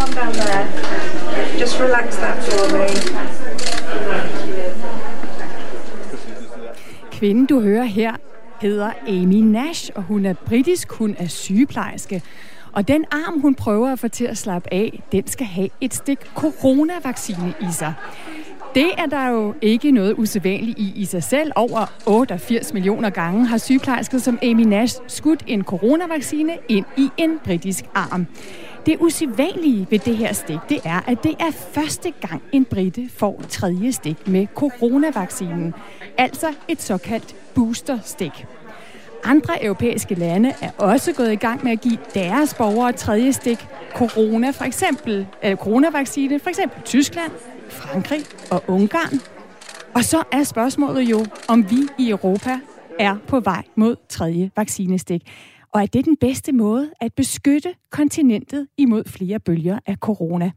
arm down there. Just relax that for me. Kvinden, du hører her, hedder Amy Nash, og hun er britisk, hun er sygeplejerske. Og den arm, hun prøver at få til at slappe af, den skal have et stik coronavaccine i sig. Det er der jo ikke noget usædvanligt i i sig selv. Over 88 millioner gange har sygeplejersker som Amy Nash skudt en coronavaccine ind i en britisk arm. Det usædvanlige ved det her stik, det er, at det er første gang en brite får tredje stik med coronavaccinen. Altså et såkaldt boosterstik. Andre europæiske lande er også gået i gang med at give deres borgere tredje stik corona, for eksempel, øh, coronavaccine, for eksempel Tyskland, Frankrig og Ungarn. Og så er spørgsmålet jo, om vi i Europa er på vej mod tredje vaccinestik. Og er det den bedste måde at beskytte kontinentet imod flere bølger af corona?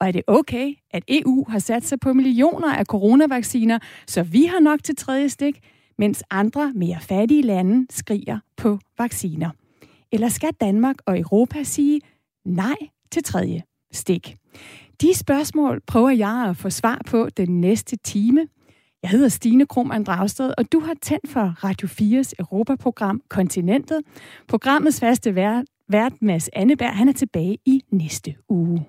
Og er det okay, at EU har sat sig på millioner af coronavacciner, så vi har nok til tredje stik, mens andre mere fattige lande skriger på vacciner? Eller skal Danmark og Europa sige nej til tredje stik? De spørgsmål prøver jeg at få svar på den næste time. Jeg hedder Stine Krohmann Dragsted, og du har tændt for Radio 4's Europaprogram Kontinentet. Programmets faste vært, vært Mads Anneberg, han er tilbage i næste uge.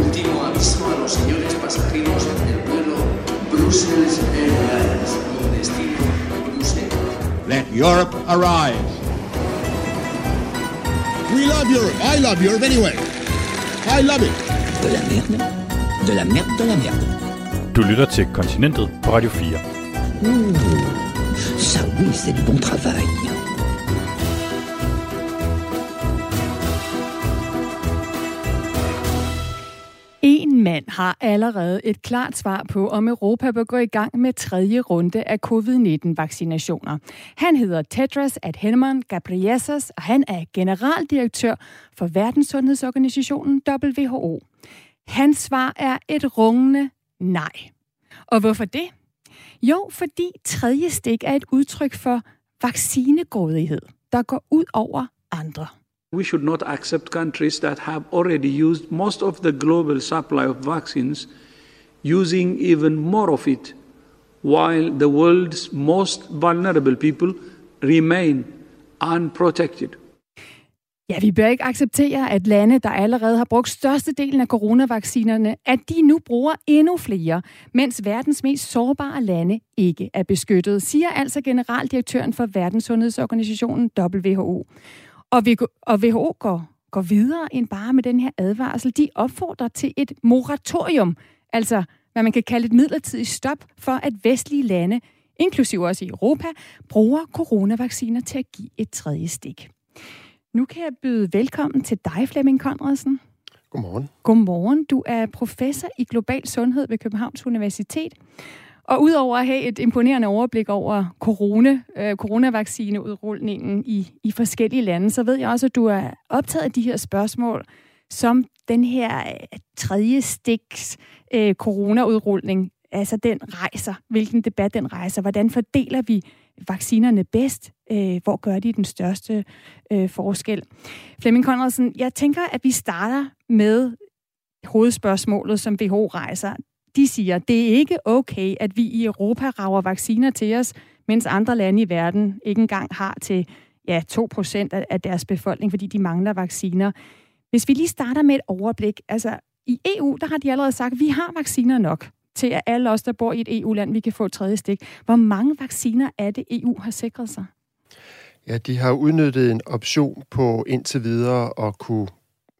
Último aviso a los señores pasajeros del vuelo Brussels Airlines con destino Bruselas. Let Europe arrive. We love Europe. I love Europe anyway. I love it. De la merde. De la merde, de la merde. Du lytter til Kontinentet på Radio 4. Uh, ça oui, c'est du bon travail. En mand har allerede et klart svar på, om Europa bør gå i gang med tredje runde af covid-19-vaccinationer. Han hedder Tedros Adhanom Ghebreyesus, og han er generaldirektør for Verdenssundhedsorganisationen WHO. Hans svar er et rungende nej. Og hvorfor det? Jo, fordi tredje stik er et udtryk for vaccinegrådighed, der går ud over andre. We should not accept countries that have already used most of the global supply of vaccines using even more of it, while the world's most vulnerable people remain unprotected. Ja, vi bør ikke acceptere, at lande, der allerede har brugt størstedelen af coronavaccinerne, at de nu bruger endnu flere, mens verdens mest sårbare lande ikke er beskyttet, siger altså generaldirektøren for Verdenssundhedsorganisationen WHO. Og, vi, og WHO går, går videre end bare med den her advarsel. De opfordrer til et moratorium, altså hvad man kan kalde et midlertidigt stop for, at vestlige lande, inklusive også i Europa, bruger coronavacciner til at give et tredje stik. Nu kan jeg byde velkommen til dig, Flemming Conradsen. Godmorgen. Godmorgen. Du er professor i global sundhed ved Københavns Universitet. Og udover at have et imponerende overblik over corona, øh, coronavaccineudrulningen i, i forskellige lande, så ved jeg også, at du er optaget af de her spørgsmål, som den her øh, tredje stiks øh, coronaudrulning, altså den rejser, hvilken debat den rejser, hvordan fordeler vi vaccinerne bedst, øh, hvor gør de den største øh, forskel. Flemming Conradsen, jeg tænker, at vi starter med hovedspørgsmålet, som WHO rejser de siger, det er ikke okay, at vi i Europa rager vacciner til os, mens andre lande i verden ikke engang har til ja, 2% af deres befolkning, fordi de mangler vacciner. Hvis vi lige starter med et overblik, altså i EU, der har de allerede sagt, at vi har vacciner nok til, at alle os, der bor i et EU-land, vi kan få et tredje stik. Hvor mange vacciner er det, EU har sikret sig? Ja, de har udnyttet en option på indtil videre at kunne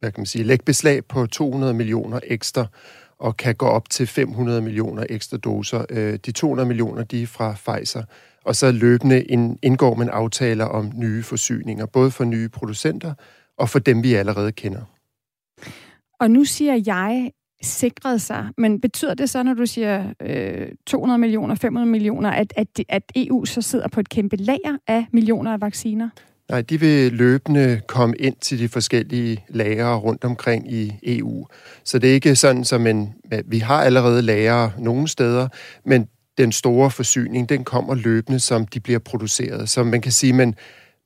hvad kan man sige, lægge beslag på 200 millioner ekstra og kan gå op til 500 millioner ekstra doser. Øh, de 200 millioner, de er fra Pfizer. Og så løbende indgår man aftaler om nye forsyninger, både for nye producenter og for dem, vi allerede kender. Og nu siger jeg sikret sig, men betyder det så, når du siger øh, 200 millioner, 500 millioner, at, at, at EU så sidder på et kæmpe lager af millioner af vacciner? Nej, de vil løbende komme ind til de forskellige lagre rundt omkring i EU. Så det er ikke sådan, som en, vi har allerede lagre nogle steder, men den store forsyning, den kommer løbende, som de bliver produceret. Så man kan sige, men,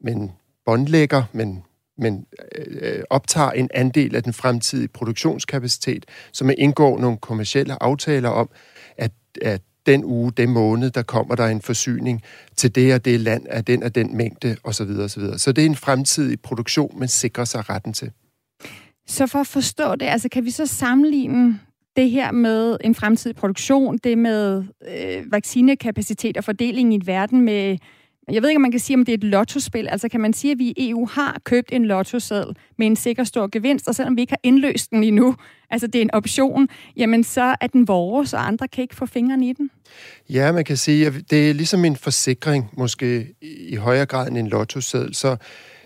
men båndlægger, men men øh, øh, optager en andel af den fremtidige produktionskapacitet, så man indgår nogle kommersielle aftaler om, at, at den uge, den måned, der kommer der en forsyning til det og det land af den og den mængde osv. osv. Så det er en fremtidig produktion, man sikrer sig retten til. Så for at forstå det, altså kan vi så sammenligne det her med en fremtidig produktion, det med øh, vaccinekapacitet og fordeling i verden med jeg ved ikke, om man kan sige, om det er et lottospil. Altså kan man sige, at vi i EU har købt en lottoseddel med en sikker stor gevinst, og selvom vi ikke har indløst den endnu, altså det er en option, jamen så er den vores, og andre kan ikke få fingrene i den? Ja, man kan sige, at det er ligesom en forsikring, måske i højere grad end en lottoseddel. Så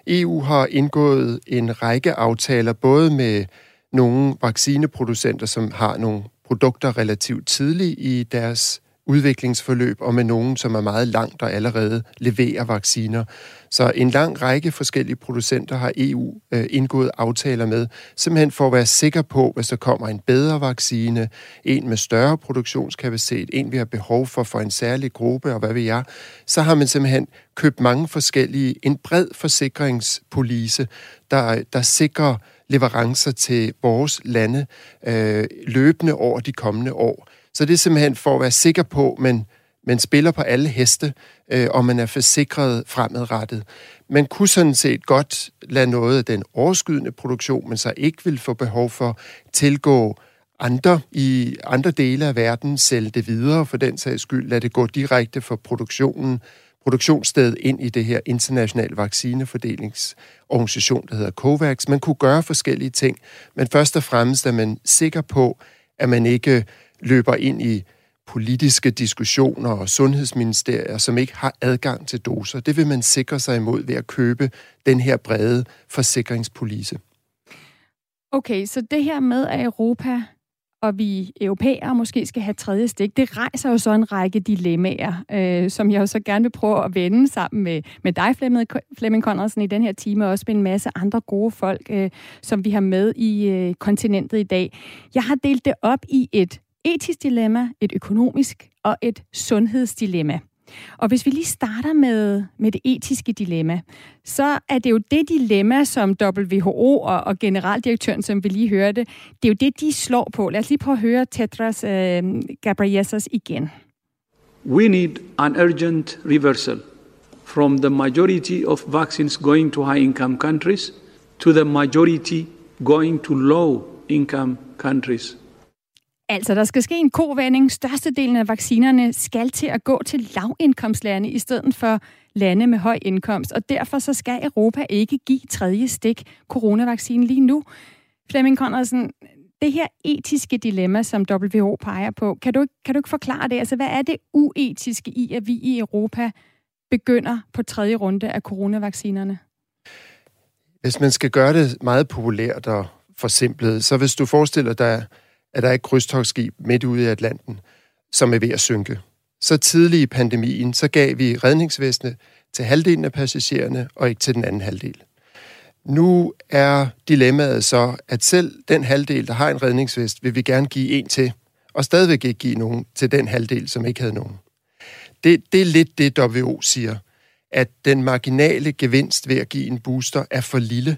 EU har indgået en række aftaler, både med nogle vaccineproducenter, som har nogle produkter relativt tidligt i deres udviklingsforløb, og med nogen, som er meget langt og allerede leverer vacciner. Så en lang række forskellige producenter har EU øh, indgået aftaler med, simpelthen for at være sikker på, hvis der kommer en bedre vaccine, en med større produktionskapacitet, en vi har behov for for en særlig gruppe, og hvad ved jeg, så har man simpelthen købt mange forskellige, en bred forsikringspolice, der, der sikrer leverancer til vores lande øh, løbende over de kommende år. Så det er simpelthen for at være sikker på, at man, man spiller på alle heste, øh, og man er forsikret fremadrettet. Man kunne sådan set godt lade noget af den overskydende produktion, men så ikke vil få behov for tilgå andre i andre dele af verden, sælge det videre for den sags skyld, lade det gå direkte for produktionen, produktionssted ind i det her internationale vaccinefordelingsorganisation, der hedder COVAX. Man kunne gøre forskellige ting, men først og fremmest er man sikker på, at man ikke løber ind i politiske diskussioner og sundhedsministerier, som ikke har adgang til doser. Det vil man sikre sig imod ved at købe den her brede forsikringspolice. Okay, så det her med, at Europa og vi europæere måske skal have tredje stik, det rejser jo så en række dilemmaer, øh, som jeg jo så gerne vil prøve at vende sammen med, med dig, Flemming Conradsen, i den her time, og også med en masse andre gode folk, øh, som vi har med i øh, kontinentet i dag. Jeg har delt det op i et etisk dilemma, et økonomisk og et sundhedsdilemma. Og hvis vi lige starter med, med det etiske dilemma, så er det jo det dilemma, som WHO og, og generaldirektøren, som vi lige hørte, det er jo det, de slår på. Lad os lige prøve at høre Tetras øh, Ghebreyesus igen. We need an urgent reversal from the majority of vaccines going to high-income countries to the majority going to low-income countries. Altså, der skal ske en kovending. Størstedelen af vaccinerne skal til at gå til lavindkomstlande i stedet for lande med høj indkomst, og derfor så skal Europa ikke give tredje stik coronavaccinen lige nu. Flemming Conradsen, det her etiske dilemma, som WHO peger på, kan du, kan du ikke forklare det? Altså, hvad er det uetiske i, at vi i Europa begynder på tredje runde af coronavaccinerne? Hvis man skal gøre det meget populært og forsimplet, så hvis du forestiller dig at der er et krydstogsskib midt ude i Atlanten, som er ved at synke. Så tidlig i pandemien, så gav vi redningsvestene til halvdelen af passagererne, og ikke til den anden halvdel. Nu er dilemmaet så, at selv den halvdel, der har en redningsvest, vil vi gerne give en til, og stadigvæk ikke give nogen til den halvdel, som ikke havde nogen. Det, det er lidt det, WHO siger, at den marginale gevinst ved at give en booster er for lille.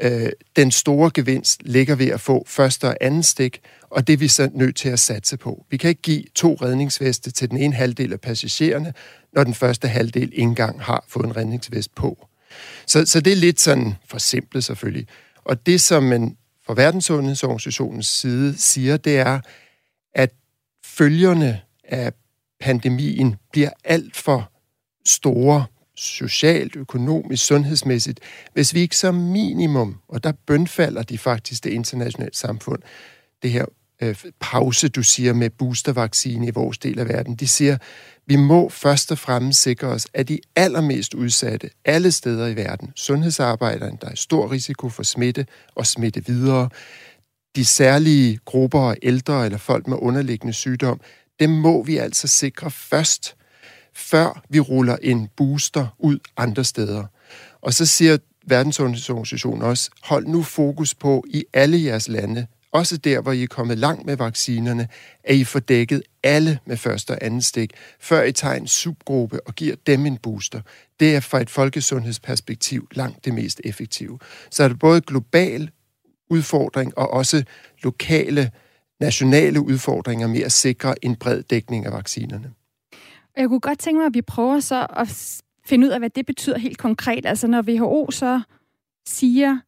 Øh, den store gevinst ligger ved at få første og anden stik, og det er vi så nødt til at satse på. Vi kan ikke give to redningsveste til den ene halvdel af passagererne, når den første halvdel ikke engang har fået en redningsvest på. Så, så det er lidt sådan for simpelt selvfølgelig. Og det, som man fra Verdenssundhedsorganisationens side siger, det er, at følgerne af pandemien bliver alt for store socialt, økonomisk, sundhedsmæssigt, hvis vi ikke som minimum, og der bønfalder de faktisk det internationale samfund, det her øh, pause, du siger, med boostervaccine i vores del af verden. De siger, vi må først og fremmest sikre os, at de allermest udsatte, alle steder i verden, sundhedsarbejderne, der er stor risiko for smitte og smitte videre, de særlige grupper af ældre eller folk med underliggende sygdom, dem må vi altså sikre først, før vi ruller en booster ud andre steder. Og så siger Verdensorganisationen også, hold nu fokus på i alle jeres lande også der, hvor I er kommet langt med vaccinerne, at I får dækket alle med første og anden stik, før I tager en subgruppe og giver dem en booster. Det er fra et folkesundhedsperspektiv langt det mest effektive. Så er det både global udfordring og også lokale, nationale udfordringer med at sikre en bred dækning af vaccinerne. Jeg kunne godt tænke mig, at vi prøver så at finde ud af, hvad det betyder helt konkret. Altså når WHO så siger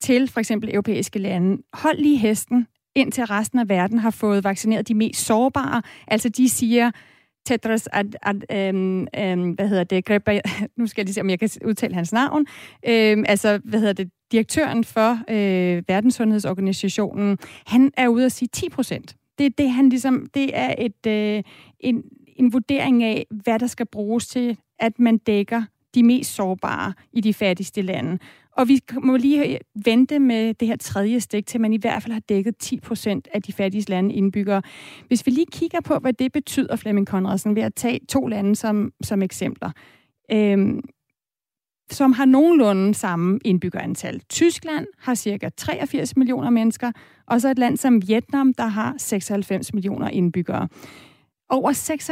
til for eksempel europæiske lande, hold lige hesten, indtil resten af verden har fået vaccineret de mest sårbare. Altså de siger, Tedros at, at øhm, øhm, hvad hedder det, Greba, nu skal jeg lige se, om jeg kan udtale hans navn, øhm, altså, hvad hedder det, direktøren for øh, Verdenssundhedsorganisationen, han er ude at sige 10 procent. Det er det, han ligesom, det er et, øh, en, en vurdering af, hvad der skal bruges til, at man dækker de mest sårbare i de fattigste lande. Og vi må lige vente med det her tredje stik, til man i hvert fald har dækket 10 procent af de fattigste lande indbyggere. Hvis vi lige kigger på, hvad det betyder, Flemming Conradsen, ved at tage to lande som, som eksempler, øhm, som har nogenlunde samme indbyggerantal. Tyskland har cirka 83 millioner mennesker, og så et land som Vietnam, der har 96 millioner indbyggere. Over 6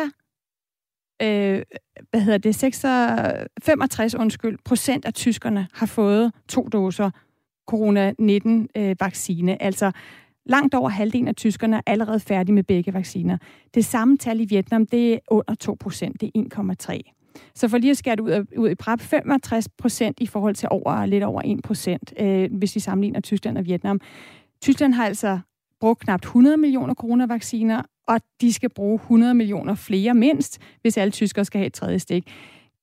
øh, hvad hedder det, 66, 65 undskyld, procent af tyskerne har fået to doser corona-19-vaccine. Øh, altså langt over halvdelen af tyskerne er allerede færdige med begge vacciner. Det samme tal i Vietnam, det er under 2 procent, det er 1,3. Så for lige at skære det ud, af, ud i prep, 65 procent i forhold til over, lidt over 1 procent, øh, hvis vi sammenligner Tyskland og Vietnam. Tyskland har altså brugt knap 100 millioner coronavacciner, og de skal bruge 100 millioner flere mindst, hvis alle tyskere skal have et tredje stik.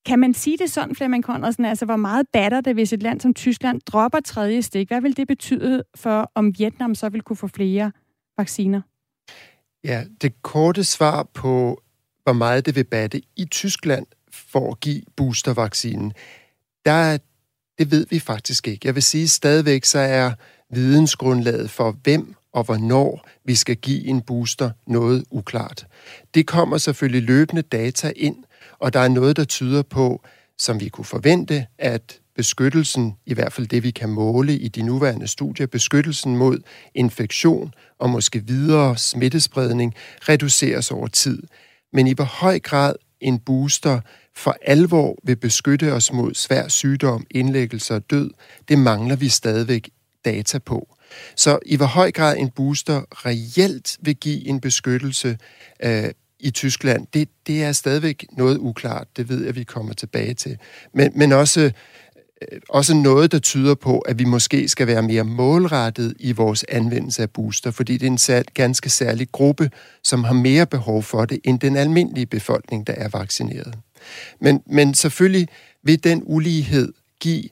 Kan man sige det sådan, Flemming Conradsen, altså hvor meget batter det, hvis et land som Tyskland dropper tredje stik? Hvad vil det betyde for, om Vietnam så vil kunne få flere vacciner? Ja, det korte svar på, hvor meget det vil batte i Tyskland for at give boostervaccinen, der, det ved vi faktisk ikke. Jeg vil sige, stadigvæk så er vidensgrundlaget for, hvem og hvornår vi skal give en booster noget uklart. Det kommer selvfølgelig løbende data ind, og der er noget, der tyder på, som vi kunne forvente, at beskyttelsen, i hvert fald det vi kan måle i de nuværende studier, beskyttelsen mod infektion og måske videre smittespredning, reduceres over tid. Men i hvor høj grad en booster for alvor vil beskytte os mod svær sygdom, indlæggelse og død, det mangler vi stadigvæk data på. Så i hvor høj grad en booster reelt vil give en beskyttelse øh, i Tyskland, det, det er stadigvæk noget uklart. Det ved jeg, vi kommer tilbage til. Men, men også, øh, også noget, der tyder på, at vi måske skal være mere målrettet i vores anvendelse af booster, fordi det er en sær, ganske særlig gruppe, som har mere behov for det, end den almindelige befolkning, der er vaccineret. Men, men selvfølgelig vil den ulighed give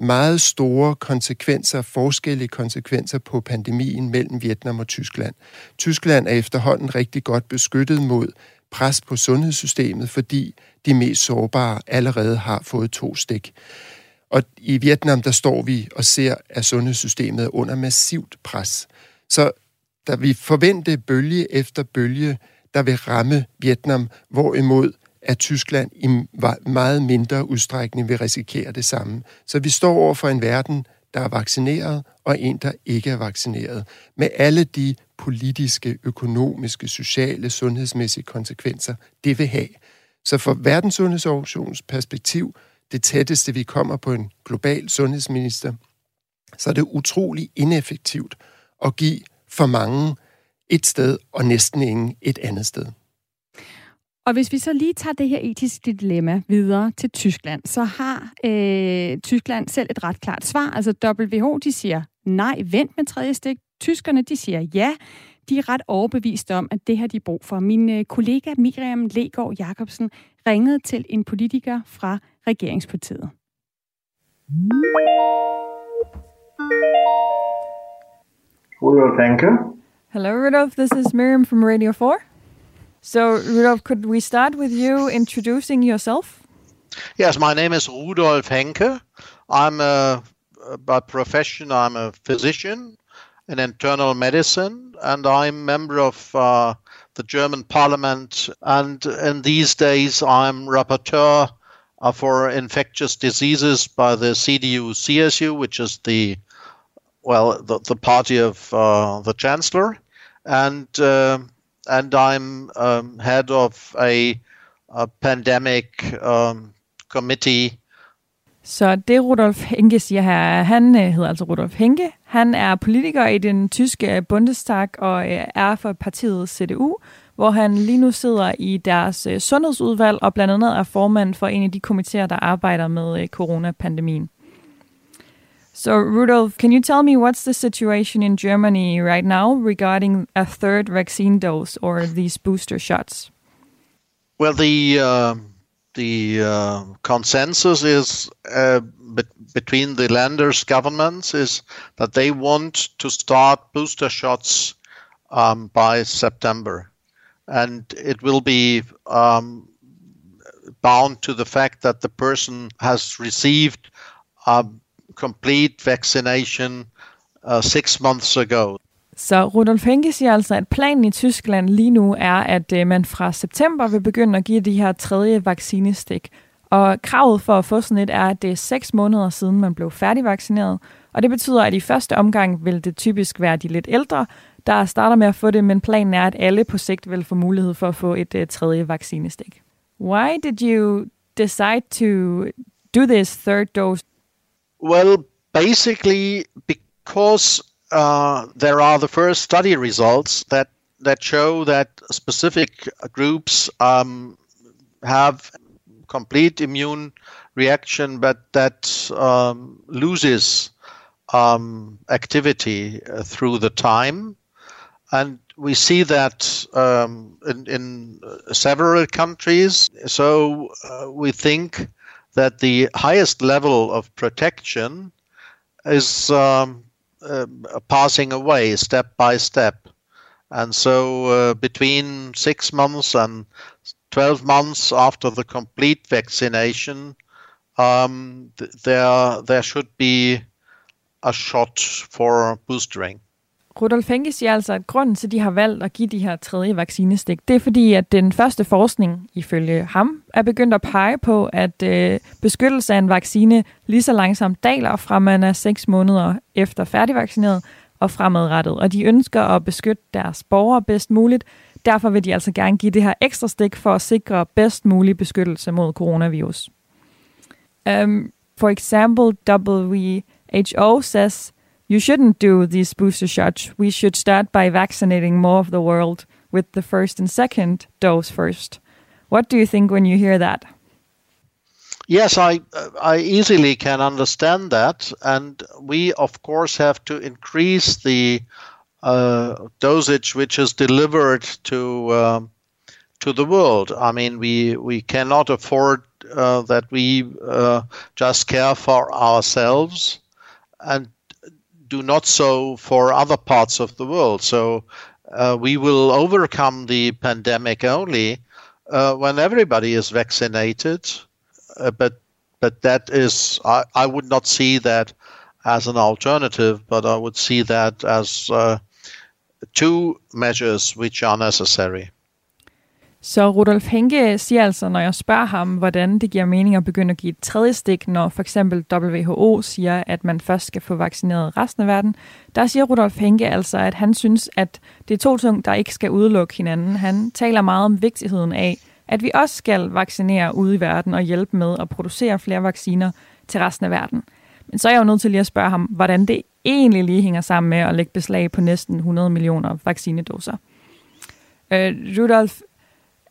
meget store konsekvenser, forskellige konsekvenser på pandemien mellem Vietnam og Tyskland. Tyskland er efterhånden rigtig godt beskyttet mod pres på sundhedssystemet, fordi de mest sårbare allerede har fået to stik. Og i Vietnam, der står vi og ser, at sundhedssystemet er under massivt pres. Så der vi forvente bølge efter bølge, der vil ramme Vietnam, hvorimod at Tyskland i meget mindre udstrækning vil risikere det samme. Så vi står over for en verden, der er vaccineret, og en, der ikke er vaccineret. Med alle de politiske, økonomiske, sociale, sundhedsmæssige konsekvenser, det vil have. Så for Verdenssundhedsorganisationens perspektiv, det tætteste vi kommer på en global sundhedsminister, så er det utrolig ineffektivt at give for mange et sted og næsten ingen et andet sted. Og hvis vi så lige tager det her etiske dilemma videre til Tyskland, så har øh, Tyskland selv et ret klart svar. Altså WHO, de siger nej, vent med tredje stik. Tyskerne, de siger ja. De er ret overbevist om, at det har de brug for. Min øh, kollega Miriam Legård Jacobsen ringede til en politiker fra regeringspartiet. Rudolf Henke. Hello, Rudolf. This is Miriam from Radio 4. So, Rudolf, could we start with you introducing yourself? Yes, my name is Rudolf Henke. I'm a, by profession, I'm a physician in internal medicine, and I'm member of uh, the German Parliament. And in these days, I'm rapporteur uh, for infectious diseases by the CDU CSU, which is the well, the, the party of uh, the chancellor, and uh, and I'm um, head of a, a pandemic um, committee. Så det Rudolf Henke siger her, han øh, hedder altså Rudolf Henke. Han er politiker i den tyske Bundestag og øh, er for partiet CDU, hvor han lige nu sidder i deres øh, sundhedsudvalg og blandt andet er formand for en af de komiteer, der arbejder med øh, coronapandemien. So, Rudolf, can you tell me what's the situation in Germany right now regarding a third vaccine dose or these booster shots? Well, the uh, the uh, consensus is uh, be- between the Landers governments is that they want to start booster shots um, by September, and it will be um, bound to the fact that the person has received. Um, complete vaccination uh, six months ago. Så Rudolf Henke siger altså, at planen i Tyskland lige nu er, at øh, man fra september vil begynde at give de her tredje vaccinestik. Og kravet for at få sådan et er, at det er seks måneder siden, man blev færdigvaccineret. Og det betyder, at i første omgang vil det typisk være de lidt ældre, der starter med at få det, men planen er, at alle på sigt vil få mulighed for at få et uh, tredje vaccinestik. Why did you decide to do this third dose well, basically because uh, there are the first study results that that show that specific groups um, have complete immune reaction, but that um, loses um, activity through the time, and we see that um, in, in, several countries. So uh, we think that the highest level of protection is um, uh, passing away step by step. And so, uh, between six months and 12 months after the complete vaccination, um, th- there, there should be a shot for boostering. Rudolf Henke siger altså, at grunden til, at de har valgt at give de her tredje vaccinestik, det er fordi, at den første forskning, ifølge ham, er begyndt at pege på, at øh, beskyttelse af en vaccine lige så langsomt daler fra man er 6 måneder efter færdigvaccineret og fremadrettet. Og de ønsker at beskytte deres borgere bedst muligt. Derfor vil de altså gerne give det her ekstra stik for at sikre bedst mulig beskyttelse mod coronavirus. Um, for example, WHO says you shouldn't do these booster shots. We should start by vaccinating more of the world with the first and second dose first. What do you think when you hear that? Yes, I I easily can understand that, and we of course have to increase the uh, dosage which is delivered to um, to the world. I mean, we we cannot afford uh, that we uh, just care for ourselves and do not so for other parts of the world. So uh, we will overcome the pandemic only uh, when everybody is vaccinated. Uh, but but that is I, I would not see that as an alternative, but I would see that as uh, two measures which are necessary. Så Rudolf Henke siger altså, når jeg spørger ham, hvordan det giver mening at begynde at give et tredje stik, når for eksempel WHO siger, at man først skal få vaccineret resten af verden, der siger Rudolf Henke altså, at han synes, at det er to ting, der ikke skal udelukke hinanden. Han taler meget om vigtigheden af, at vi også skal vaccinere ude i verden og hjælpe med at producere flere vacciner til resten af verden. Men så er jeg jo nødt til lige at spørge ham, hvordan det egentlig lige hænger sammen med at lægge beslag på næsten 100 millioner vaccinedoser. Øh, Rudolf,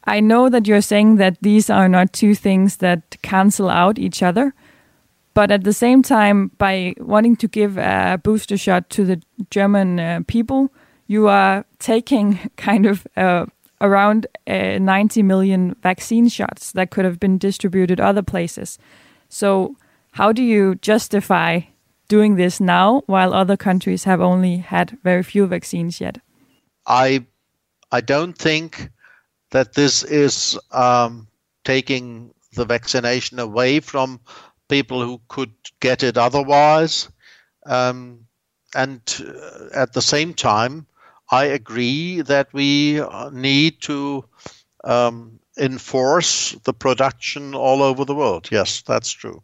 I know that you're saying that these are not two things that cancel out each other, but at the same time, by wanting to give a booster shot to the German uh, people, you are taking kind of uh, around uh, 90 million vaccine shots that could have been distributed other places. So, how do you justify doing this now while other countries have only had very few vaccines yet? I I don't think that this is um, taking the vaccination away from people who could get it otherwise. Um, and uh, at the same time, I agree that we need to um, enforce the production all over the world. Yes, that's true.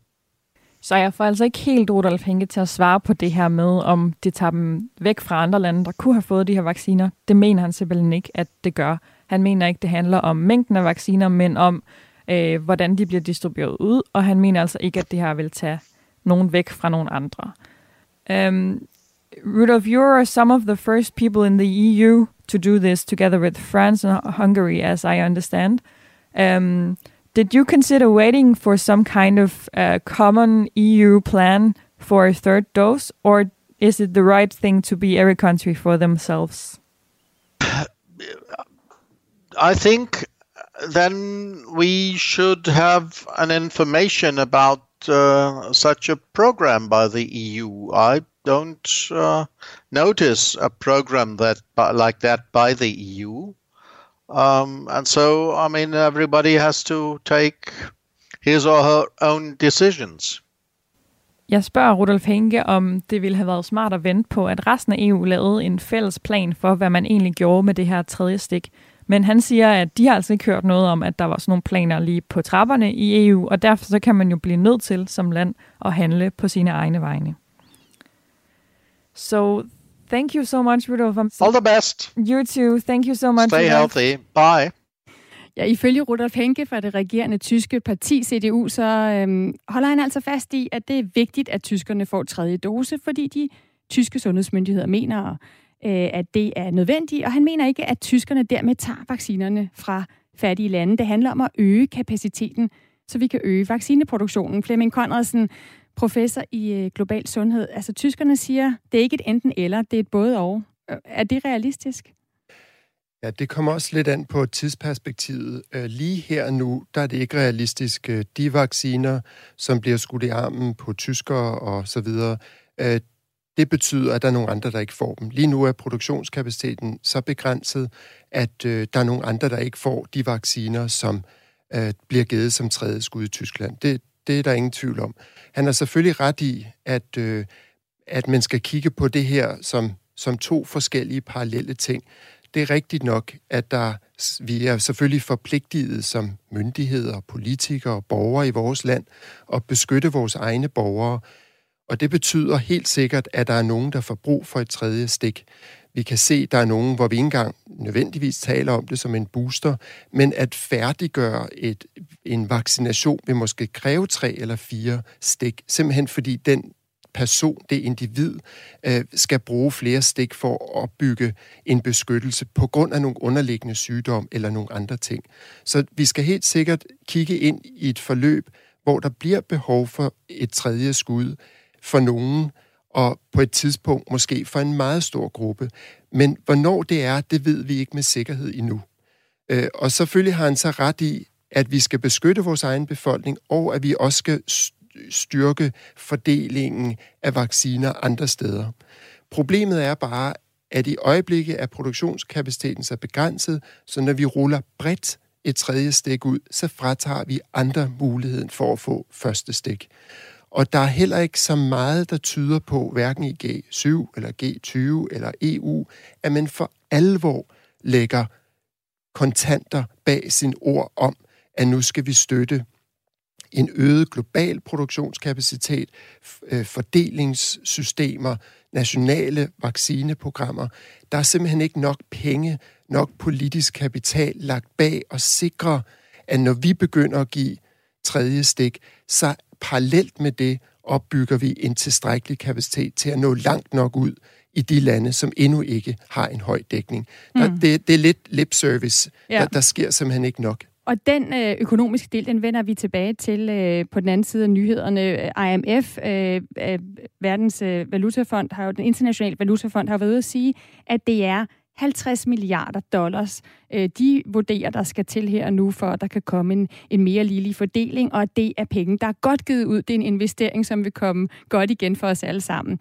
Så jeg får altså ikke helt Rudolf Henke til at svare på det her med, om det tager dem væk fra andre lande, der kunne have fået de her vacciner. Det mener han simpelthen ikke, at det gør. Han mener ikke, det handler om mængden af vacciner, men om, øh, hvordan de bliver distribueret ud, og han mener altså ikke, at det her vil tage nogen væk fra nogen andre. Um, Rudolf, you are some of the first people in the EU to do this together with France and Hungary, as I understand. Um, did you consider waiting for some kind of uh, common EU plan for a third dose, or is it the right thing to be every country for themselves? I think then we should have an information about uh, such a program by the EU. I don't uh, notice a program that like that by the EU. Um, and so, I mean, everybody has to take his or her own decisions. Jeg spørger Rudolf Henke, om det ville have været smart at vente på, at resten af EU lavede en fælles plan for, hvad man egentlig gjorde med det her tredje stik. Men han siger, at de har altså ikke hørt noget om, at der var sådan nogle planer lige på trapperne i EU, og derfor så kan man jo blive nødt til som land at handle på sine egne vegne. So thank you so much, Rudolf. All the best. You too. Thank you so much. Stay Rudolf. healthy. Bye. Ja, ifølge Rudolf Henke fra det regerende tyske parti CDU, så øhm, holder han altså fast i, at det er vigtigt, at tyskerne får tredje dose, fordi de tyske sundhedsmyndigheder mener, øh, at det er nødvendigt, og han mener ikke, at tyskerne dermed tager vaccinerne fra fattige lande. Det handler om at øge kapaciteten, så vi kan øge vaccineproduktionen. Flemming Conradsen, professor i øh, global sundhed. Altså, tyskerne siger, det er ikke et enten eller, det er et både og. Øh, er det realistisk? Ja, det kommer også lidt an på tidsperspektivet. Øh, lige her nu, der er det ikke realistisk. De vacciner, som bliver skudt i armen på tyskere og så videre, det betyder, at der er nogle andre, der ikke får dem. Lige nu er produktionskapaciteten så begrænset, at øh, der er nogle andre, der ikke får de vacciner, som øh, bliver givet som tredje skud i Tyskland. Det, det er der ingen tvivl om. Han har selvfølgelig ret i, at, øh, at man skal kigge på det her som, som to forskellige parallelle ting det er rigtigt nok, at der, vi er selvfølgelig forpligtet som myndigheder, politikere og borgere i vores land at beskytte vores egne borgere. Og det betyder helt sikkert, at der er nogen, der får brug for et tredje stik. Vi kan se, at der er nogen, hvor vi ikke engang nødvendigvis taler om det som en booster, men at færdiggøre et, en vaccination vil måske kræve tre eller fire stik, simpelthen fordi den person, det individ, øh, skal bruge flere stik for at opbygge en beskyttelse på grund af nogle underliggende sygdom eller nogle andre ting. Så vi skal helt sikkert kigge ind i et forløb, hvor der bliver behov for et tredje skud for nogen, og på et tidspunkt måske for en meget stor gruppe. Men hvornår det er, det ved vi ikke med sikkerhed endnu. Øh, og selvfølgelig har han så ret i, at vi skal beskytte vores egen befolkning, og at vi også skal styrke fordelingen af vacciner andre steder. Problemet er bare, at i øjeblikket er produktionskapaciteten så begrænset, så når vi ruller bredt et tredje stik ud, så fratager vi andre muligheden for at få første stik. Og der er heller ikke så meget, der tyder på, hverken i G7 eller G20 eller EU, at man for alvor lægger kontanter bag sin ord om, at nu skal vi støtte en øget global produktionskapacitet, øh, fordelingssystemer, nationale vaccineprogrammer. Der er simpelthen ikke nok penge, nok politisk kapital lagt bag og sikre, at når vi begynder at give tredje stik, så parallelt med det opbygger vi en tilstrækkelig kapacitet til at nå langt nok ud i de lande, som endnu ikke har en høj dækning. Mm. Der, det, det er lidt lip service. Ja. Der, der sker simpelthen ikke nok. Og den øh, økonomiske del, den vender vi tilbage til øh, på den anden side af nyhederne. IMF, øh, øh, Verdens øh, Valutafond, har jo, den internationale valutafond, har været ude at sige, at det er 50 milliarder dollars, øh, de vurderer, der skal til her nu, for at der kan komme en, en mere ligelig fordeling, og det er penge, der er godt givet ud. Det er en investering, som vil komme godt igen for os alle sammen.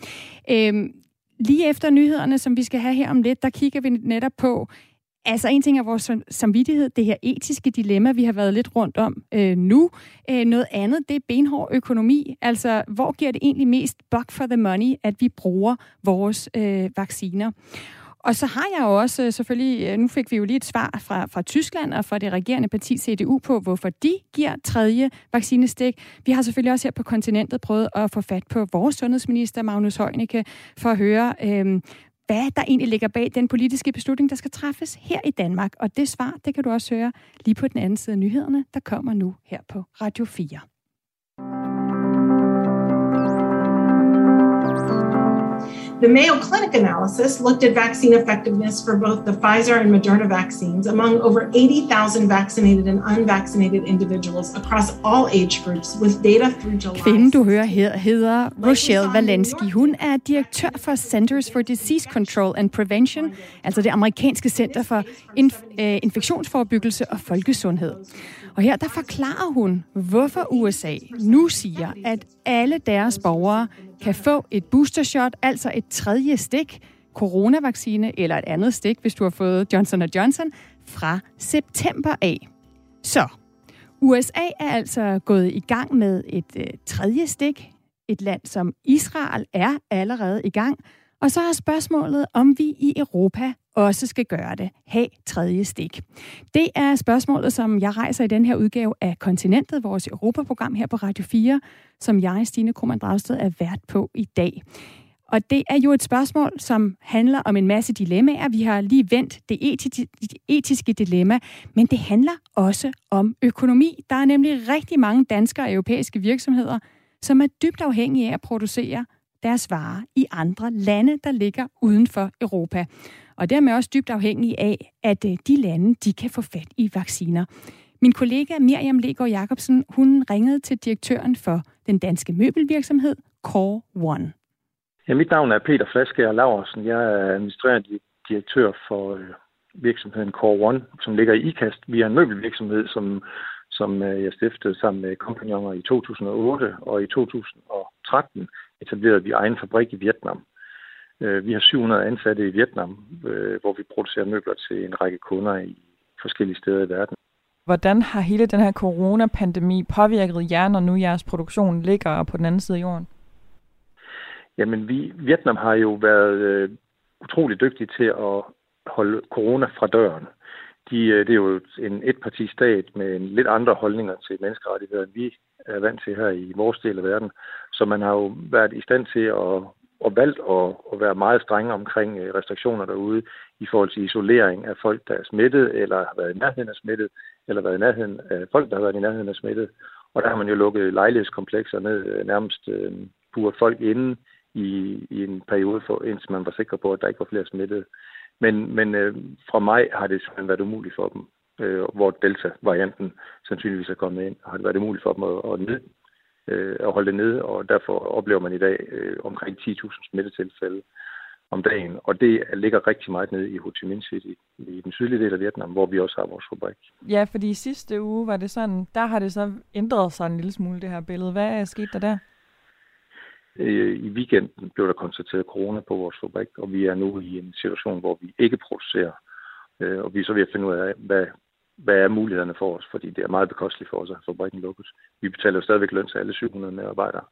Øh, lige efter nyhederne, som vi skal have her om lidt, der kigger vi netop på, Altså en ting er vores samvittighed, det her etiske dilemma, vi har været lidt rundt om øh, nu. Øh, noget andet, det er benhård økonomi. Altså, hvor giver det egentlig mest buck for the money, at vi bruger vores øh, vacciner? Og så har jeg jo også øh, selvfølgelig, øh, nu fik vi jo lige et svar fra, fra Tyskland og fra det regerende parti CDU på, hvorfor de giver tredje vaccinestik. Vi har selvfølgelig også her på kontinentet prøvet at få fat på vores sundhedsminister, Magnus Heunicke, for at høre, øh, hvad der egentlig ligger bag den politiske beslutning, der skal træffes her i Danmark. Og det svar, det kan du også høre lige på den anden side af nyhederne, der kommer nu her på Radio 4. The Mayo Clinic analysis looked at vaccine effectiveness for both the Pfizer and Moderna vaccines among over 80,000 vaccinated and unvaccinated individuals across all age groups with data through July. Kvinden, du hører her, hedder Rochelle Walensky. Hun er direktør for Centers for Disease Control and Prevention, altså det amerikanske center for inf- øh, infektionsforebyggelse og folkesundhed. Og her der forklarer hun, hvorfor USA nu siger, at alle deres borgere kan få et boostershot, altså et tredje stik, coronavaccine eller et andet stik, hvis du har fået Johnson Johnson, fra september af. Så USA er altså gået i gang med et øh, tredje stik. Et land som Israel er allerede i gang. Og så er spørgsmålet, om vi i Europa også skal gøre det. Ha' tredje stik. Det er spørgsmålet, som jeg rejser i den her udgave af Kontinentet, vores Europaprogram her på Radio 4, som jeg, Stine Krohmann Dragsted, er vært på i dag. Og det er jo et spørgsmål, som handler om en masse dilemmaer. Vi har lige vendt det etiske dilemma, men det handler også om økonomi. Der er nemlig rigtig mange danske og europæiske virksomheder, som er dybt afhængige af at producere deres varer i andre lande, der ligger uden for Europa og dermed også dybt afhængige af, at øh, de lande, de kan få fat i vacciner. Min kollega Miriam Legaard Jacobsen, hun ringede til direktøren for den danske møbelvirksomhed Core One. Ja, mit navn er Peter Flaske Laversen. Jeg er administrerende direktør for øh, virksomheden Core One, som ligger i IKAST. Vi er en møbelvirksomhed, som, som øh, jeg stiftede sammen med kompagnoner i 2008, og i 2013 etablerede vi egen fabrik i Vietnam. Øh, vi har 700 ansatte i Vietnam, øh, hvor vi producerer møbler til en række kunder i forskellige steder i verden. Hvordan har hele den her coronapandemi påvirket jer, når nu jeres produktion ligger på den anden side af jorden? Jamen, vi, Vietnam har jo været øh, utrolig dygtige til at holde corona fra døren. De, øh, det er jo en etpartistat med en lidt andre holdninger til menneskerettigheder, end vi er vant til her i vores del af verden. Så man har jo været i stand til at og valgt at, at være meget strenge omkring øh, restriktioner derude i forhold til isolering af folk, der er smittet, eller har været i nærheden af smittet, eller været i nærheden af folk, der har været i nærheden af smittet. Og der har man jo lukket lejlighedskomplekser ned, øh, nærmest øh, buret folk inde i, i en periode, for, indtil man var sikker på, at der ikke var flere smittede. Men, men øh, fra maj har det simpelthen været umuligt for dem, øh, hvor Delta-varianten sandsynligvis er kommet ind, har det været umuligt for dem at, at ned, øh, at holde det nede, og derfor oplever man i dag øh, omkring 10.000 smittetilfælde om dagen, og det ligger rigtig meget nede i Ho Chi Minh City, i den sydlige del af Vietnam, hvor vi også har vores fabrik. Ja, fordi i sidste uge var det sådan, der har det så ændret sig en lille smule, det her billede. Hvad er sket der der? Øh, I weekenden blev der konstateret corona på vores fabrik, og vi er nu i en situation, hvor vi ikke producerer. Øh, og vi er så ved at finde ud af, hvad hvad er mulighederne for os, fordi det er meget bekosteligt for os at fabrikken lukkes. Vi betaler jo stadigvæk løn til alle 700 medarbejdere,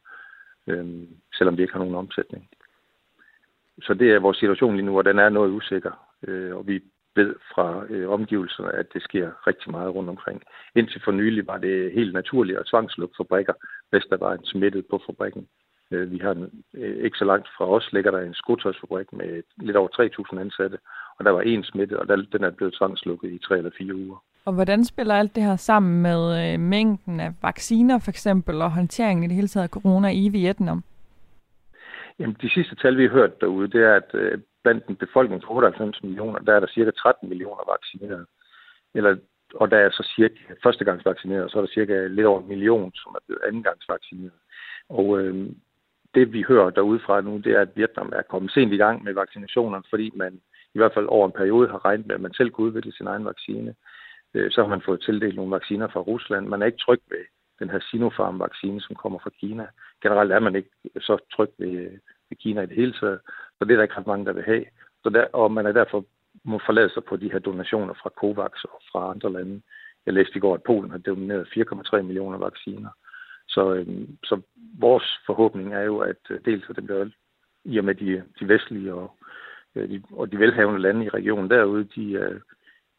øh, selvom vi ikke har nogen omsætning. Så det er vores situation lige nu, og den er noget usikker, øh, og vi ved fra øh, omgivelserne, at det sker rigtig meget rundt omkring. Indtil for nylig var det helt naturligt at tvangslukke fabrikker, hvis der var en smittet på fabrikken. Øh, vi har en, øh, ikke så langt fra os ligger der en skotøjsfabrik med lidt over 3.000 ansatte, og der var en smittet, og der, den er blevet tvangslukket i tre eller fire uger. Og hvordan spiller alt det her sammen med øh, mængden af vacciner for eksempel, og håndteringen i det hele taget af corona i Vietnam? Jamen, de sidste tal, vi har hørt derude, det er, at øh, blandt den befolkning på 98 millioner, der er der cirka 13 millioner vaccineret. Eller, og der er så cirka førstegangsvaccineret, og så er der cirka lidt over en million, som er blevet andengangsvaccineret. Og øh, det, vi hører derudefra nu, det er, at Vietnam er kommet sent i gang med vaccinationerne, fordi man i hvert fald over en periode har regnet med, at man selv kunne udvikle sin egen vaccine. Øh, så har man fået tildelt nogle vacciner fra Rusland. Man er ikke tryg ved den her Sinopharm-vaccine, som kommer fra Kina. Generelt er man ikke så tryg ved, ved Kina i det hele taget, så det er der ikke ret mange, der vil have. Så der, og man er derfor må forlade sig på de her donationer fra COVAX og fra andre lande. Jeg læste i går, at Polen har doneret 4,3 millioner vacciner. Så, øhm, så vores forhåbning er jo, at øh, dels at det bliver i og med de, de vestlige og øh, de, og de velhavende lande i regionen derude, de øh,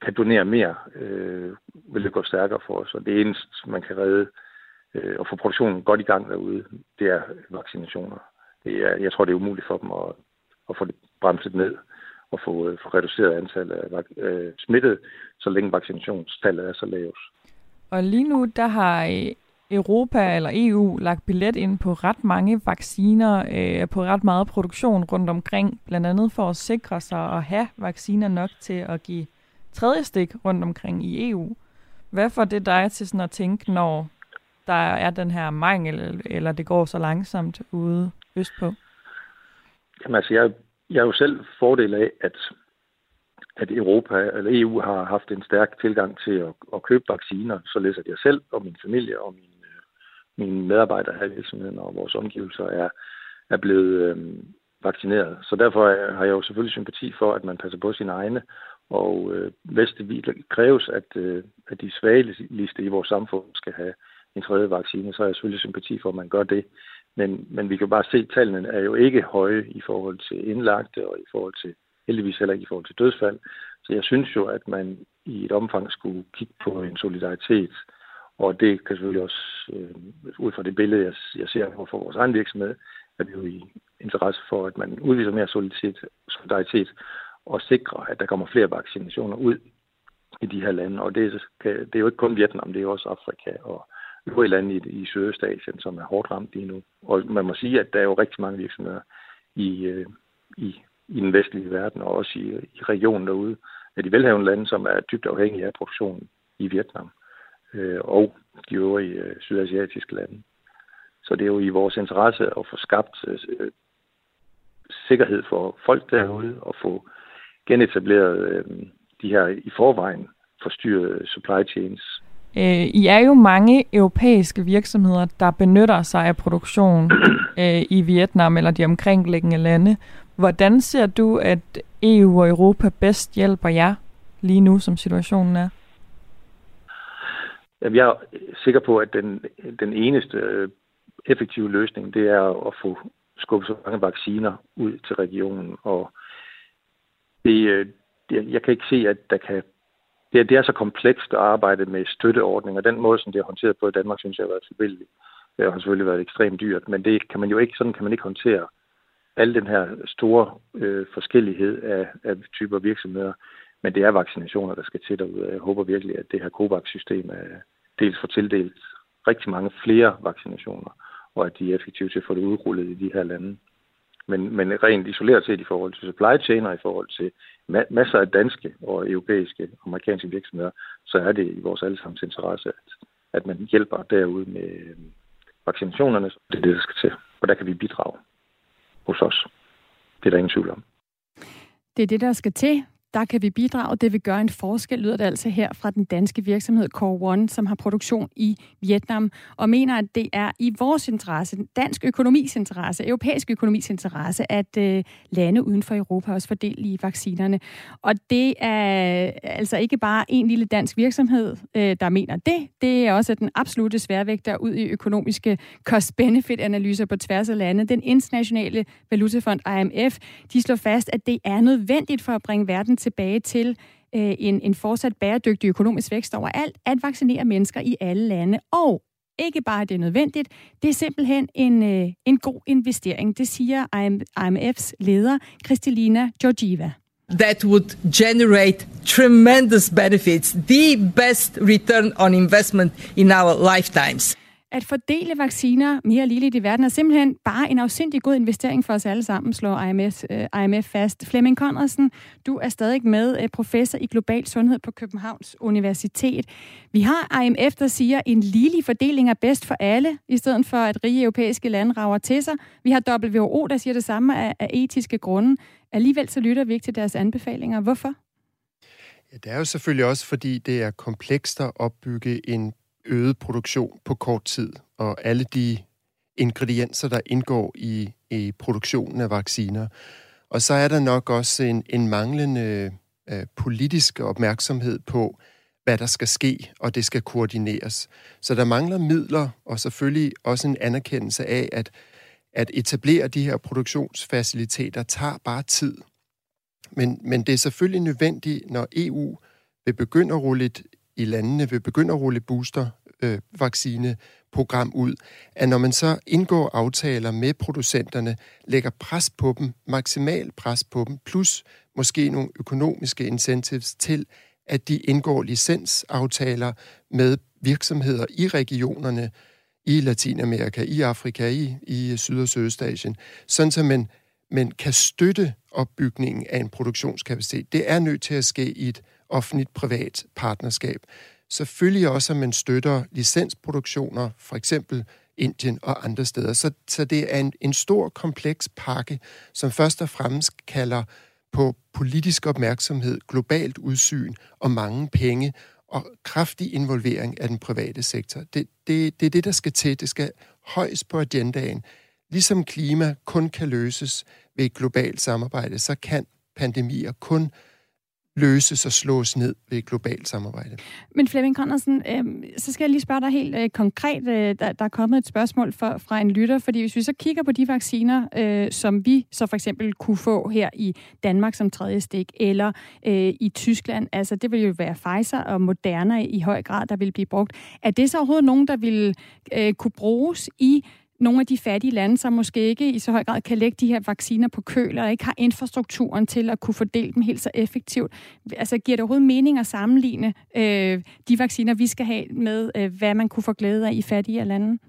kan donere mere, øh, vil det gå stærkere for os. Og det eneste, man kan redde øh, og få produktionen godt i gang derude, det er vaccinationer. Det er, jeg tror, det er umuligt for dem at, at få det bremset ned og få, øh, få reduceret antallet af øh, smittede, så længe vaccinationstallet er så lavt. Og lige nu, der har øh, Europa eller EU lagt billet ind på ret mange vacciner, øh, på ret meget produktion rundt omkring, blandt andet for at sikre sig at have vacciner nok til at give tredje stik rundt omkring i EU. Hvad får det dig til sådan at tænke, når der er den her mangel, eller det går så langsomt ude østpå? Jamen altså, jeg, jeg er jo selv fordel af, at, at Europa eller EU har haft en stærk tilgang til at, at købe vacciner, således at jeg selv og min familie og min øh, mine medarbejdere her i virksomheden og vores omgivelser er, er blevet øh, vaccineret. Så derfor har jeg jo selvfølgelig sympati for, at man passer på sine egne, og øh, hvis det kræves, at, øh, at de svageligste i vores samfund skal have en tredje vaccine, så har jeg selvfølgelig sympati for, at man gør det. Men, men vi kan bare se, at tallene er jo ikke høje i forhold til indlagte og i forhold til, heldigvis heller ikke i forhold til dødsfald. Så jeg synes jo, at man i et omfang skulle kigge på en solidaritet og det kan selvfølgelig også, øh, ud fra det billede, jeg, jeg ser for vores egen virksomhed, at vi jo i interesse for, at man udviser mere solidaritet, solidaritet og sikre, at der kommer flere vaccinationer ud i de her lande. Og det, det er jo ikke kun Vietnam, det er også Afrika og øvrige lande i, i Sydøstasien, som er hårdt ramt lige nu. Og man må sige, at der er jo rigtig mange virksomheder i, øh, i, i den vestlige verden, og også i, i regionen derude, af de velhavende lande, som er dybt afhængige af produktionen i Vietnam øh, og de øvrige øh, sydasiatiske lande. Så det er jo i vores interesse at få skabt øh, sikkerhed for folk derude og få genetableret øh, de her i forvejen forstyrrede supply chains. Øh, I er jo mange europæiske virksomheder, der benytter sig af produktion øh, i Vietnam eller de omkringliggende lande. Hvordan ser du, at EU og Europa bedst hjælper jer lige nu, som situationen er? Jeg er sikker på, at den, den eneste øh, effektive løsning, det er at få skubbet så mange vacciner ud til regionen. Og det, øh, det, jeg kan ikke se, at der kan... Det, det er så komplekst at arbejde med støtteordninger. Den måde, som det er håndteret på i Danmark, synes jeg har været tilbældigt. Det har selvfølgelig været ekstremt dyrt, men det kan man jo ikke, sådan kan man ikke håndtere al den her store øh, forskellighed af, af typer virksomheder. Men det er vaccinationer, der skal til derude. Jeg håber virkelig, at det her COVAX-system er, dels får tildelt rigtig mange flere vaccinationer, og at de er effektive til at få det udrullet i de her lande. Men, men rent isoleret set i forhold til supply chain og i forhold til ma- masser af danske og europæiske og amerikanske virksomheder, så er det i vores allesammens interesse, at, at man hjælper derude med øh, vaccinationerne. Det er det, der skal til. Og der kan vi bidrage hos os. Det er der ingen tvivl om. Det er det, der skal til der kan vi bidrage. Det vil gøre en forskel, lyder det altså her fra den danske virksomhed Core One, som har produktion i Vietnam, og mener, at det er i vores interesse, dansk økonomis interesse, europæisk økonomis interesse, at øh, lande uden for Europa også får del i vaccinerne. Og det er altså ikke bare en lille dansk virksomhed, øh, der mener det. Det er også den absolute sværvægter ud i økonomiske cost-benefit-analyser på tværs af lande. Den internationale valutafond IMF, de slår fast, at det er nødvendigt for at bringe verden tilbage til øh, en, en fortsat bæredygtig økonomisk vækst overalt, at vaccinere mennesker i alle lande. Og ikke bare det er nødvendigt, det er simpelthen en, øh, en god investering. Det siger IMF's leder, Kristelina Georgieva. That would generate tremendous benefits, the best return on investment in our lifetimes. At fordele vacciner mere ligeligt i verden er simpelthen bare en afsindig god investering for os alle sammen, slår IMF, uh, øh, IMF fast. Flemming Conradsen, du er stadig med, uh, professor i global sundhed på Københavns Universitet. Vi har IMF, der siger, at en ligelig fordeling er bedst for alle, i stedet for at rige europæiske lande rager til sig. Vi har WHO, der siger det samme af, af etiske grunde. Alligevel så lytter vi ikke til deres anbefalinger. Hvorfor? Ja, det er jo selvfølgelig også, fordi det er komplekst at opbygge en øget produktion på kort tid, og alle de ingredienser, der indgår i, i produktionen af vacciner. Og så er der nok også en, en manglende øh, politisk opmærksomhed på, hvad der skal ske, og det skal koordineres. Så der mangler midler, og selvfølgelig også en anerkendelse af, at at etablere de her produktionsfaciliteter tager bare tid. men, men det er selvfølgelig nødvendigt, når EU vil begynde at rulle et, i landene, vil begynde at rulle booster øh, vaccineprogram ud, at når man så indgår aftaler med producenterne, lægger pres på dem, maksimal pres på dem, plus måske nogle økonomiske incentives til, at de indgår licensaftaler med virksomheder i regionerne, i Latinamerika, i Afrika, i, i Syd- og Sydøstasien, sådan så man, man kan støtte opbygningen af en produktionskapacitet. Det er nødt til at ske i et offentligt-privat partnerskab. Selvfølgelig også, at man støtter licensproduktioner, for eksempel Indien og andre steder. Så, så det er en, en stor, kompleks pakke, som først og fremmest kalder på politisk opmærksomhed, globalt udsyn og mange penge og kraftig involvering af den private sektor. Det, det, det er det, der skal til. Det skal højst på agendaen. Ligesom klima kun kan løses ved et globalt samarbejde, så kan pandemier kun løses og slås ned ved et globalt samarbejde. Men Flemming Conradsen, øh, så skal jeg lige spørge dig helt øh, konkret. Øh, der, der er kommet et spørgsmål for, fra en lytter, fordi hvis vi så kigger på de vacciner, øh, som vi så for eksempel kunne få her i Danmark som tredje stik, eller øh, i Tyskland, altså det vil jo være Pfizer og Moderna i høj grad, der vil blive brugt. Er det så overhovedet nogen, der vil øh, kunne bruges i nogle af de fattige lande, som måske ikke i så høj grad kan lægge de her vacciner på køl, og ikke har infrastrukturen til at kunne fordele dem helt så effektivt. Altså giver det overhovedet mening at sammenligne øh, de vacciner, vi skal have med, øh, hvad man kunne få glæde af i fattige lande?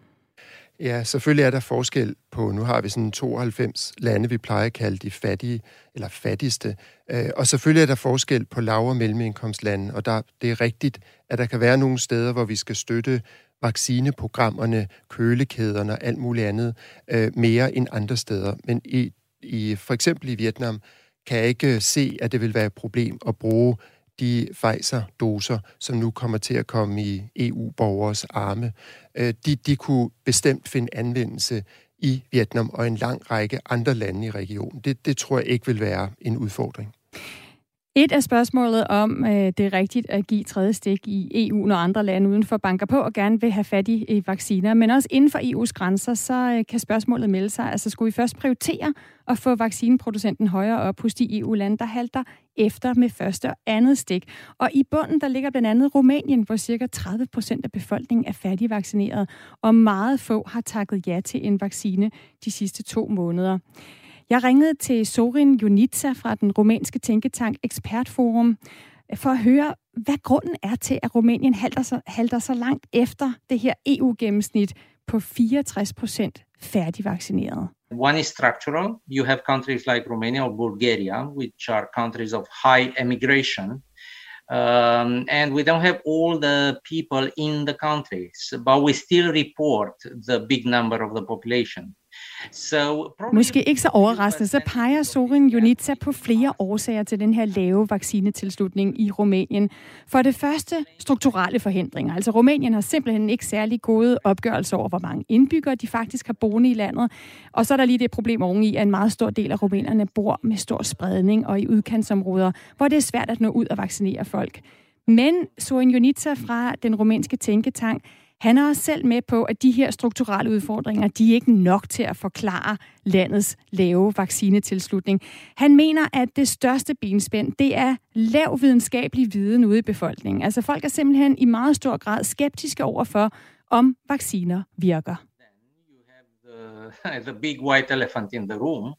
Ja, selvfølgelig er der forskel på, nu har vi sådan 92 lande, vi plejer at kalde de fattige, eller fattigste, øh, og selvfølgelig er der forskel på lav- og mellemindkomstlande, og der, det er rigtigt, at der kan være nogle steder, hvor vi skal støtte vaccineprogrammerne, kølekæderne og alt muligt andet øh, mere end andre steder. Men i, i for eksempel i Vietnam kan jeg ikke øh, se, at det vil være et problem at bruge de Pfizer-doser, som nu kommer til at komme i EU-borgers arme. Øh, de, de kunne bestemt finde anvendelse i Vietnam og en lang række andre lande i regionen. Det, det tror jeg ikke vil være en udfordring. Et af spørgsmålet om, øh, det er rigtigt at give tredje stik i EU, når andre lande udenfor banker på og gerne vil have fat i vacciner. Men også inden for EU's grænser, så øh, kan spørgsmålet melde sig. Altså skulle vi først prioritere at få vaccineproducenten højere op hos de EU-lande, der halter efter med første og andet stik. Og i bunden, der ligger blandt andet Rumænien, hvor cirka 30 procent af befolkningen er færdigvaccineret, og meget få har takket ja til en vaccine de sidste to måneder. Jeg ringede til Sorin Junitsa fra den rumænske tænketank Expertforum øh, for at høre, hvad grunden er til, at Rumænien halter så, halter så langt efter det her EU-gennemsnit på 64 procent færdigvaccineret. One is structural. You have countries like Romania or Bulgaria, which are countries of high emigration. Um, and we don't have all the people in the countries, but we still report the big number of the population. Måske ikke så overraskende, så peger Sorin Junitsa på flere årsager til den her lave vaccinetilslutning i Rumænien. For det første, strukturelle forhindringer. Altså Rumænien har simpelthen ikke særlig gode opgørelser over, hvor mange indbyggere de faktisk har boende i landet. Og så er der lige det problem oveni, at en meget stor del af rumænerne bor med stor spredning og i udkantsområder, hvor det er svært at nå ud og vaccinere folk. Men Sorin Junitsa fra den rumænske tænketank han er også selv med på, at de her strukturelle udfordringer, de er ikke nok til at forklare landets lave vaccinetilslutning. Han mener, at det største benspænd, det er lav videnskabelig viden ude i befolkningen. Altså folk er simpelthen i meget stor grad skeptiske over for, om vacciner virker. The, the big white elephant in the room,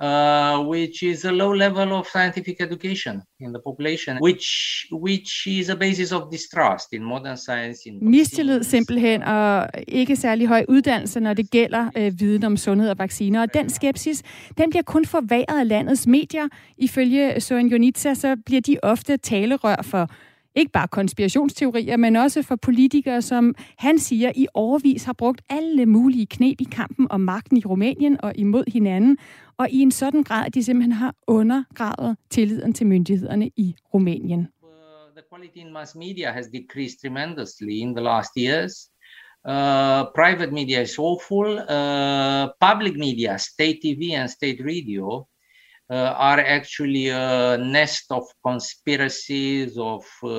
uh, which is a low level of scientific education in the population, which which is a basis of distrust in modern science. In Mistillid simpelthen, og ikke særlig høj uddannelse, når det gælder øh, viden om sundhed og vacciner. Og den skepsis, den bliver kun forværet af landets medier. Ifølge Søren Jonitsa, så bliver de ofte talerør for ikke bare konspirationsteorier, men også for politikere, som han siger i overvis har brugt alle mulige knep i kampen om magten i Rumænien og imod hinanden, og i en sådan grad, at de simpelthen har undergravet tilliden til myndighederne i Rumænien. The quality in mass media has decreased tremendously in the last years. Uh, private media is awful. Uh, public media, state TV and state radio, uh, Uh, are actually a nest of conspiracies of uh,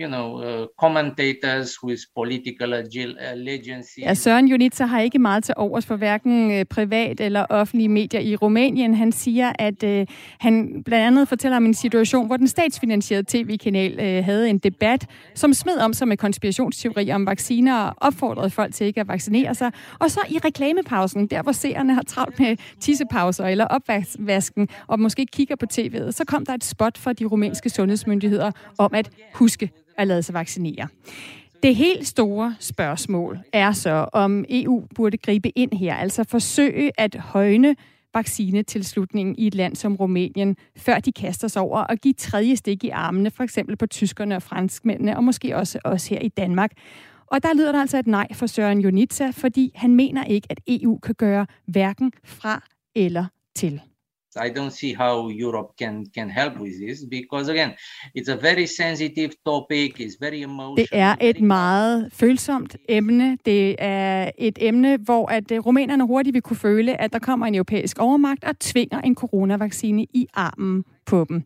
you know uh, commentators with political allegiances. Ja, Søren Junitsa har ikke meget til overs for hverken øh, privat eller offentlige medier i Rumænien. Han siger, at øh, han blandt andet fortæller om en situation, hvor den statsfinansierede tv-kanal øh, havde en debat, som smed om sig med konspirationsteorier om vacciner og opfordrede folk til ikke at vaccinere sig. Og så i reklamepausen, der hvor seerne har travlt med tissepauser eller opvasken, og måske kigger på tv'et, så kom der et spot fra de rumænske sundhedsmyndigheder om at huske at lade sig vaccinere. Det helt store spørgsmål er så, om EU burde gribe ind her, altså forsøge at højne vaccinetilslutningen i et land som Rumænien, før de kaster sig over og give tredje stik i armene, for eksempel på tyskerne og franskmændene, og måske også os her i Danmark. Og der lyder der altså et nej for Søren Jonitsa, fordi han mener ikke, at EU kan gøre hverken fra eller til. I don't see how Europe can can help with this because again, it's a very sensitive topic. It's very emotional. Det er et meget følsomt emne. Det er et emne, hvor at øh, rumænerne hurtigt vil kunne føle, at der kommer en europæisk overmagt og tvinger en coronavaccine i armen på dem.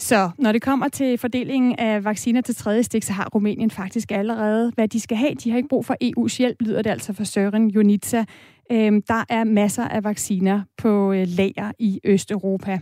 Så når det kommer til fordelingen af vacciner til tredje stik, så har Rumænien faktisk allerede, hvad de skal have. De har ikke brug for EU's hjælp, lyder det altså for Søren Jonitsa. Øhm, der er masser af vacciner på øh, lager i Østeuropa.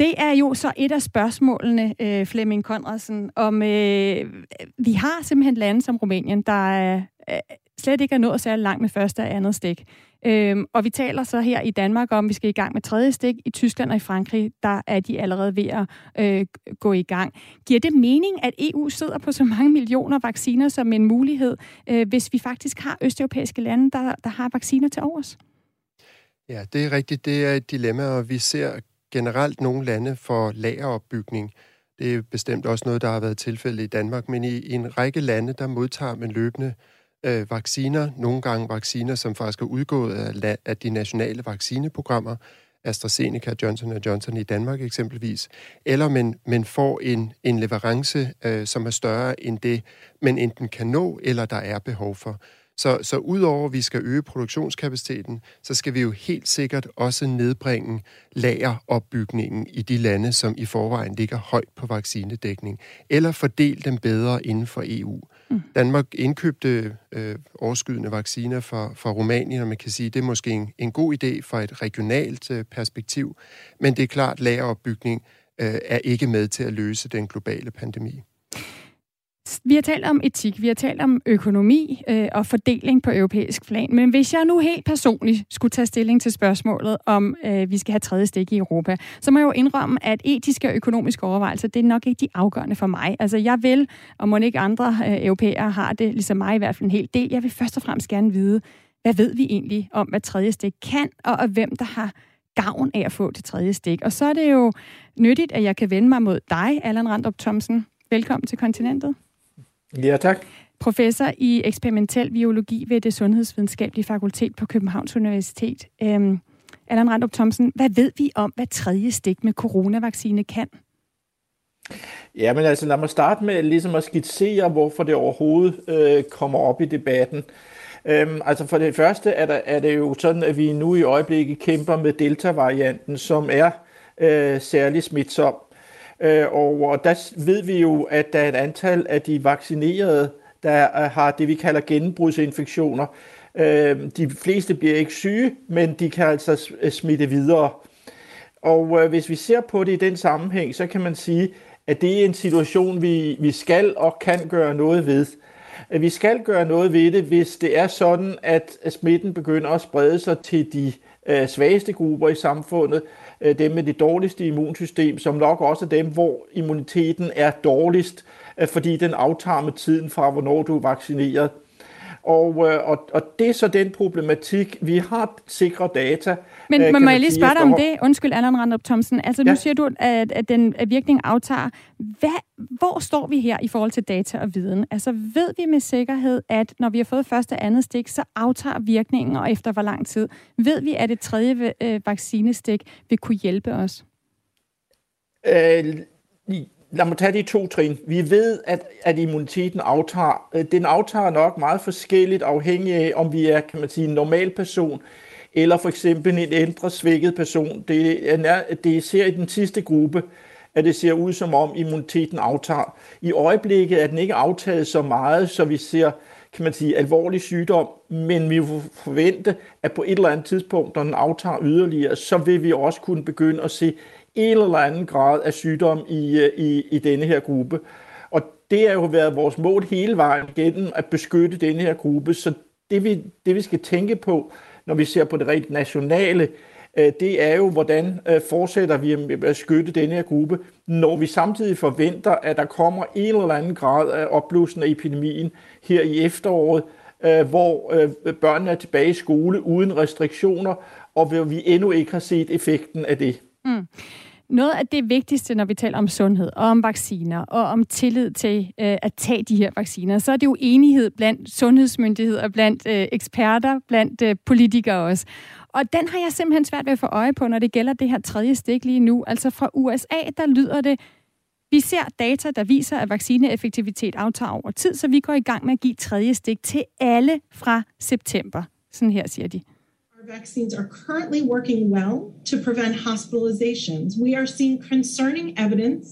Det er jo så et af spørgsmålene, øh, Flemming Konradsen, om øh, vi har simpelthen lande som Rumænien, der er, øh, slet ikke er nået særlig langt med første og andet stik. Øhm, og vi taler så her i Danmark om, at vi skal i gang med tredje stik. I Tyskland og i Frankrig, der er de allerede ved at øh, gå i gang. Giver det mening, at EU sidder på så mange millioner vacciner som en mulighed, øh, hvis vi faktisk har østeuropæiske lande, der, der har vacciner til overs? Ja, det er rigtigt. Det er et dilemma, og vi ser generelt nogle lande for lageropbygning. Det er bestemt også noget, der har været tilfældet i Danmark, men i, i en række lande, der modtager man løbende øh, Øh, vacciner, nogle gange vacciner, som faktisk er udgået af, af de nationale vaccineprogrammer, AstraZeneca, Johnson Johnson i Danmark eksempelvis, eller man, man får en, en leverance, øh, som er større end det, man enten kan nå, eller der er behov for. Så, så udover at vi skal øge produktionskapaciteten, så skal vi jo helt sikkert også nedbringe lageropbygningen i de lande, som i forvejen ligger højt på vaccinedækning, eller fordele dem bedre inden for EU. Mm. Danmark indkøbte øh, overskydende vacciner fra, fra Rumænien, og man kan sige, at det er måske en, en god idé fra et regionalt øh, perspektiv, men det er klart, at lageropbygning øh, er ikke med til at løse den globale pandemi. Vi har talt om etik, vi har talt om økonomi øh, og fordeling på europæisk plan, men hvis jeg nu helt personligt skulle tage stilling til spørgsmålet om, øh, vi skal have tredje stik i Europa, så må jeg jo indrømme, at etiske og økonomiske overvejelser, det er nok ikke de afgørende for mig. Altså jeg vil, og må ikke andre øh, europæere har det, ligesom mig i hvert fald en hel del, jeg vil først og fremmest gerne vide, hvad ved vi egentlig om, hvad tredje stik kan, og, og hvem der har gavn af at få det tredje stik. Og så er det jo nyttigt, at jeg kan vende mig mod dig, Allan Randrup Thomsen. Velkommen til kontinentet. Ja, tak. Professor i eksperimentel biologi ved det Sundhedsvidenskabelige Fakultet på Københavns Universitet. Øhm, Allan Randrup Thomsen, hvad ved vi om, hvad tredje stik med coronavaccine kan? Ja, men altså lad mig starte med ligesom at skitsere, hvorfor det overhovedet øh, kommer op i debatten. Øhm, altså for det første er, der, er det jo sådan, at vi nu i øjeblikket kæmper med delta-varianten, som er øh, særlig smitsom. Øh, og der ved vi jo, at der er et antal af de vaccinerede, der øh, har det, vi kalder gennembrudsinfektioner. Øh, de fleste bliver ikke syge, men de kan altså øh, smitte videre. Og hvis vi ser på det i den sammenhæng, så kan man sige, at det er en situation, vi, vi skal og kan gøre noget ved. Vi skal gøre noget ved det, hvis det er sådan, at smitten begynder at sprede sig til de svageste grupper i samfundet, øh, dem med det dårligste immunsystem, som nok også er dem, hvor immuniteten er dårligst, øh, fordi den aftager med tiden fra, hvornår du er vaccineret. Og, øh, og, og det er så den problematik. Vi har sikre data. Men, øh, må jeg lige spørge dig om det? Undskyld, Allan Randrup Thomsen. Altså, ja. nu siger du, at, at den virkning aftager. Hvad, hvor står vi her i forhold til data og viden? Altså, ved vi med sikkerhed, at når vi har fået første og andet stik, så aftager virkningen, og efter hvor lang tid? Ved vi, at et tredje øh, vaccinestik vil kunne hjælpe os? Øh, lad mig tage de to trin. Vi ved, at, at immuniteten aftager. Øh, den aftager nok meget forskelligt afhængig af, om vi er, kan man sige, en normal person, eller for eksempel en ældre svækket person. Det er, det er i den sidste gruppe, at det ser ud som om immuniteten aftager. I øjeblikket er den ikke aftaget så meget, så vi ser kan man sige, alvorlig sygdom, men vi forvente, at på et eller andet tidspunkt, når den aftager yderligere, så vil vi også kunne begynde at se en eller anden grad af sygdom i, øh, i, i denne her gruppe. Og det har jo været vores mål hele vejen gennem at beskytte denne her gruppe, så det vi, det vi skal tænke på, når vi ser på det rent nationale, øh, det er jo, hvordan øh, fortsætter vi med at beskytte denne her gruppe, når vi samtidig forventer, at der kommer en eller anden grad af opblussen af epidemien her i efteråret, hvor børnene er tilbage i skole uden restriktioner, og hvor vi endnu ikke har set effekten af det. Mm. Noget af det vigtigste, når vi taler om sundhed og om vacciner og om tillid til øh, at tage de her vacciner, så er det jo enighed blandt sundhedsmyndigheder, blandt øh, eksperter, blandt øh, politikere også. Og den har jeg simpelthen svært ved at få øje på, når det gælder det her tredje stik lige nu. Altså fra USA, der lyder det, vi ser data, der viser, at vaccineeffektivitet aftager over tid, så vi går i gang med at give tredje stik til alle fra september. Sådan her siger de vaccines are currently working well to prevent hospitalizations, we are seeing concerning evidence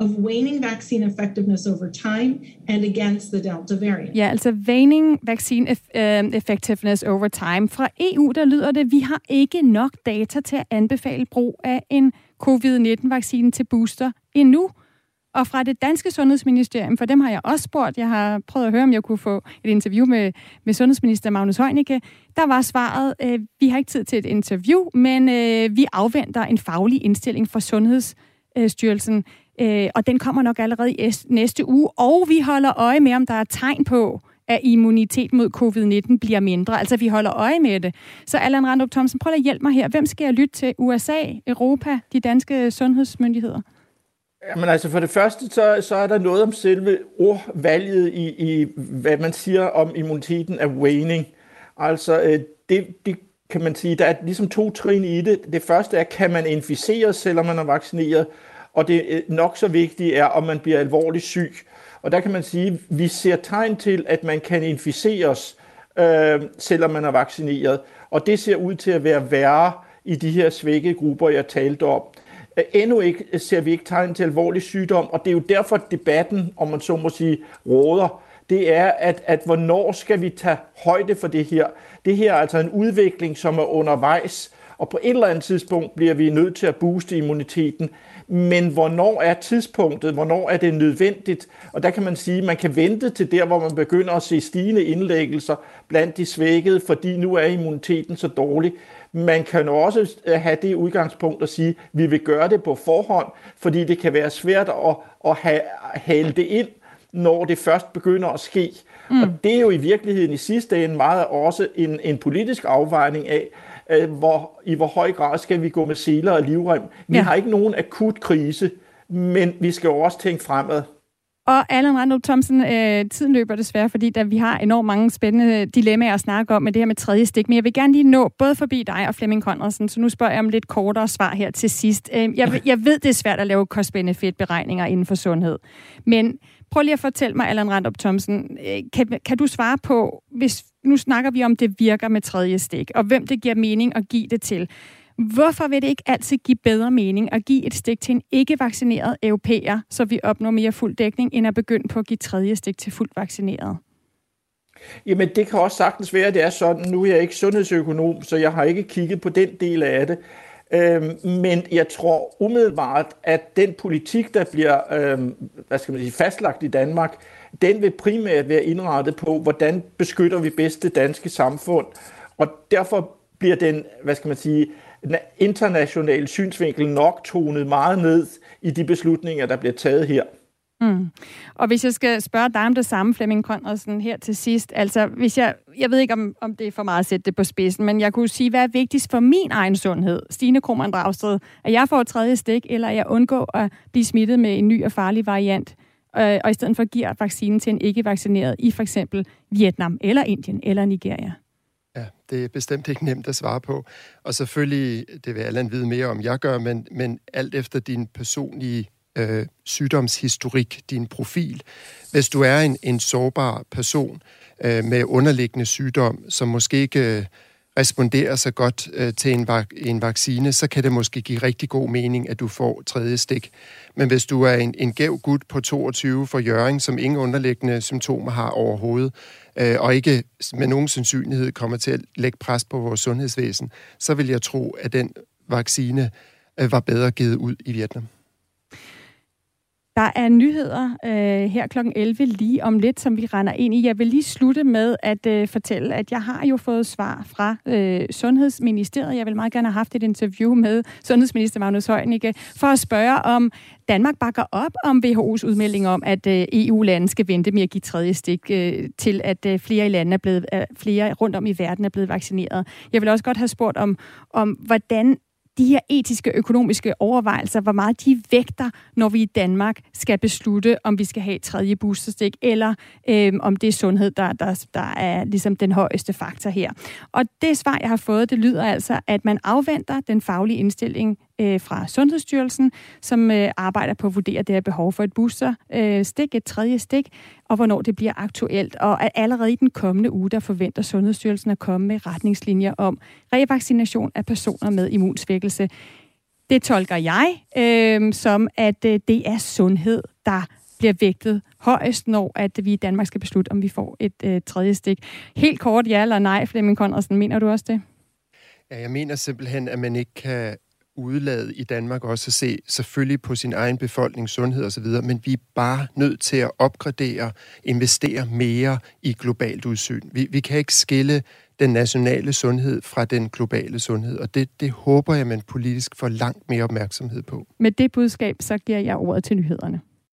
of waning vaccine effectiveness over time and against the Delta variant. Ja, altså waning vaccine øh, effectiveness over time. Fra EU, der lyder det, vi har ikke nok data til at anbefale brug af en covid-19-vaccine til booster endnu. Og fra det danske sundhedsministerium, for dem har jeg også spurgt, jeg har prøvet at høre, om jeg kunne få et interview med, med sundhedsminister Magnus Heunicke, der var svaret, øh, vi har ikke tid til et interview, men øh, vi afventer en faglig indstilling fra Sundhedsstyrelsen, øh, og den kommer nok allerede i næste uge, og vi holder øje med, om der er tegn på, at immunitet mod covid-19 bliver mindre. Altså, vi holder øje med det. Så Allan Randrup Thomsen, prøv at hjælpe mig her. Hvem skal jeg lytte til? USA, Europa, de danske sundhedsmyndigheder? Jamen altså for det første, så, så er der noget om selve ordvalget i, i, hvad man siger om immuniteten af waning. Altså øh, det, det kan man sige, der er ligesom to trin i det. Det første er, kan man inficeres, selvom man er vaccineret? Og det øh, nok så vigtige er, om man bliver alvorligt syg. Og der kan man sige, vi ser tegn til, at man kan inficeres, øh, selvom man er vaccineret. Og det ser ud til at være værre i de her svækkede grupper, jeg talte om. Endnu ikke ser vi ikke tegn til alvorlig sygdom, og det er jo derfor debatten, om man så må sige, råder. Det er, at, at hvornår skal vi tage højde for det her? Det her er altså en udvikling, som er undervejs, og på et eller andet tidspunkt bliver vi nødt til at booste immuniteten. Men hvornår er tidspunktet? Hvornår er det nødvendigt? Og der kan man sige, at man kan vente til der, hvor man begynder at se stigende indlæggelser blandt de svækkede, fordi nu er immuniteten så dårlig. Man kan også have det udgangspunkt at sige, at vi vil gøre det på forhånd, fordi det kan være svært at, at have, hale det ind, når det først begynder at ske. Mm. Og det er jo i virkeligheden i sidste ende meget også en, en politisk afvejning af, øh, hvor, i hvor høj grad skal vi gå med seler og livrem. Vi ja. har ikke nogen akut krise, men vi skal jo også tænke fremad. Og Allan Randrup Thomsen, øh, tiden løber desværre, fordi da vi har enormt mange spændende dilemmaer at snakke om med det her med tredje stik. Men jeg vil gerne lige nå både forbi dig og Flemming Conradsen, så nu spørger jeg om lidt kortere svar her til sidst. Øh, jeg, jeg ved, det er svært at lave cost-benefit-beregninger inden for sundhed. Men prøv lige at fortælle mig, Allan Randrup Thomsen, øh, kan, kan du svare på, hvis nu snakker vi om, det virker med tredje stik, og hvem det giver mening at give det til. Hvorfor vil det ikke altid give bedre mening at give et stik til en ikke-vaccineret europæer, så vi opnår mere fuld dækning, end at begynde på at give tredje stik til fuldt vaccineret? Jamen, det kan også sagtens være, at det er sådan. Nu er jeg ikke sundhedsøkonom, så jeg har ikke kigget på den del af det. Øhm, men jeg tror umiddelbart, at den politik, der bliver øhm, hvad skal man sige, fastlagt i Danmark, den vil primært være indrettet på, hvordan beskytter vi bedst det danske samfund. Og derfor bliver den, hvad skal man sige, internationale synsvinkel nok tonet meget ned i de beslutninger, der bliver taget her. Mm. Og hvis jeg skal spørge dig om det samme, Flemming Conradsen, her til sidst. Altså, hvis jeg, jeg ved ikke, om, om det er for meget at sætte det på spidsen, men jeg kunne sige, hvad er vigtigst for min egen sundhed, Stine Krohmann Dragsted, at jeg får et tredje stik, eller at jeg undgår at blive smittet med en ny og farlig variant, øh, og i stedet for giver vaccinen til en ikke-vaccineret i for eksempel Vietnam, eller Indien, eller Nigeria? Ja, det er bestemt ikke nemt at svare på. Og selvfølgelig, det vil Allan vide mere om, jeg gør, men, men alt efter din personlige øh, sygdomshistorik, din profil. Hvis du er en, en sårbar person øh, med underliggende sygdom, som måske ikke øh, responderer så godt øh, til en, vak- en vaccine, så kan det måske give rigtig god mening, at du får tredje stik. Men hvis du er en, en gæv gut på 22 for Jøring, som ingen underliggende symptomer har overhovedet, øh, og ikke med nogen sandsynlighed kommer til at lægge pres på vores sundhedsvæsen, så vil jeg tro, at den vaccine øh, var bedre givet ud i Vietnam. Der er nyheder øh, her kl. 11 lige om lidt, som vi render ind i. Jeg vil lige slutte med at øh, fortælle, at jeg har jo fået svar fra øh, Sundhedsministeriet. Jeg vil meget gerne have haft et interview med Sundhedsminister Magnus Heunicke for at spørge, om Danmark bakker op om WHO's udmelding om, at øh, EU-lande skal vente med at give tredje stik øh, til, at øh, flere i lande er blevet, øh, flere rundt om i verden er blevet vaccineret. Jeg vil også godt have spurgt om, om hvordan de her etiske økonomiske overvejelser, hvor meget de vægter, når vi i Danmark skal beslutte, om vi skal have et tredje boosterstik, eller øh, om det er sundhed, der, der, der er ligesom den højeste faktor her. Og det svar, jeg har fået, det lyder altså, at man afventer den faglige indstilling øh, fra Sundhedsstyrelsen, som øh, arbejder på at vurdere det her behov for et booster-stik, øh, et tredje stik, og hvornår det bliver aktuelt. Og at allerede i den kommende uge, der forventer Sundhedsstyrelsen at komme med retningslinjer om revaccination af personer med immunsvækkelse. Det tolker jeg øh, som, at øh, det er sundhed, der bliver vægtet højst, når at vi i Danmark skal beslutte, om vi får et øh, tredje stik. Helt kort, ja eller nej, Flemming Conradsen, mener du også det? Ja, jeg mener simpelthen, at man ikke kan udlade i Danmark også at se selvfølgelig på sin egen befolkning, sundhed osv., men vi er bare nødt til at opgradere, investere mere i globalt udsyn. Vi, vi kan ikke skille den nationale sundhed fra den globale sundhed, og det, det håber jeg, man politisk får langt mere opmærksomhed på. Med det budskab, så giver jeg ordet til nyhederne.